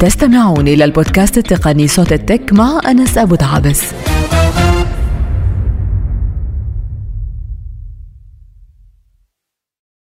تستمعون إلى البودكاست التقني صوت التك مع أنس أبو دعابس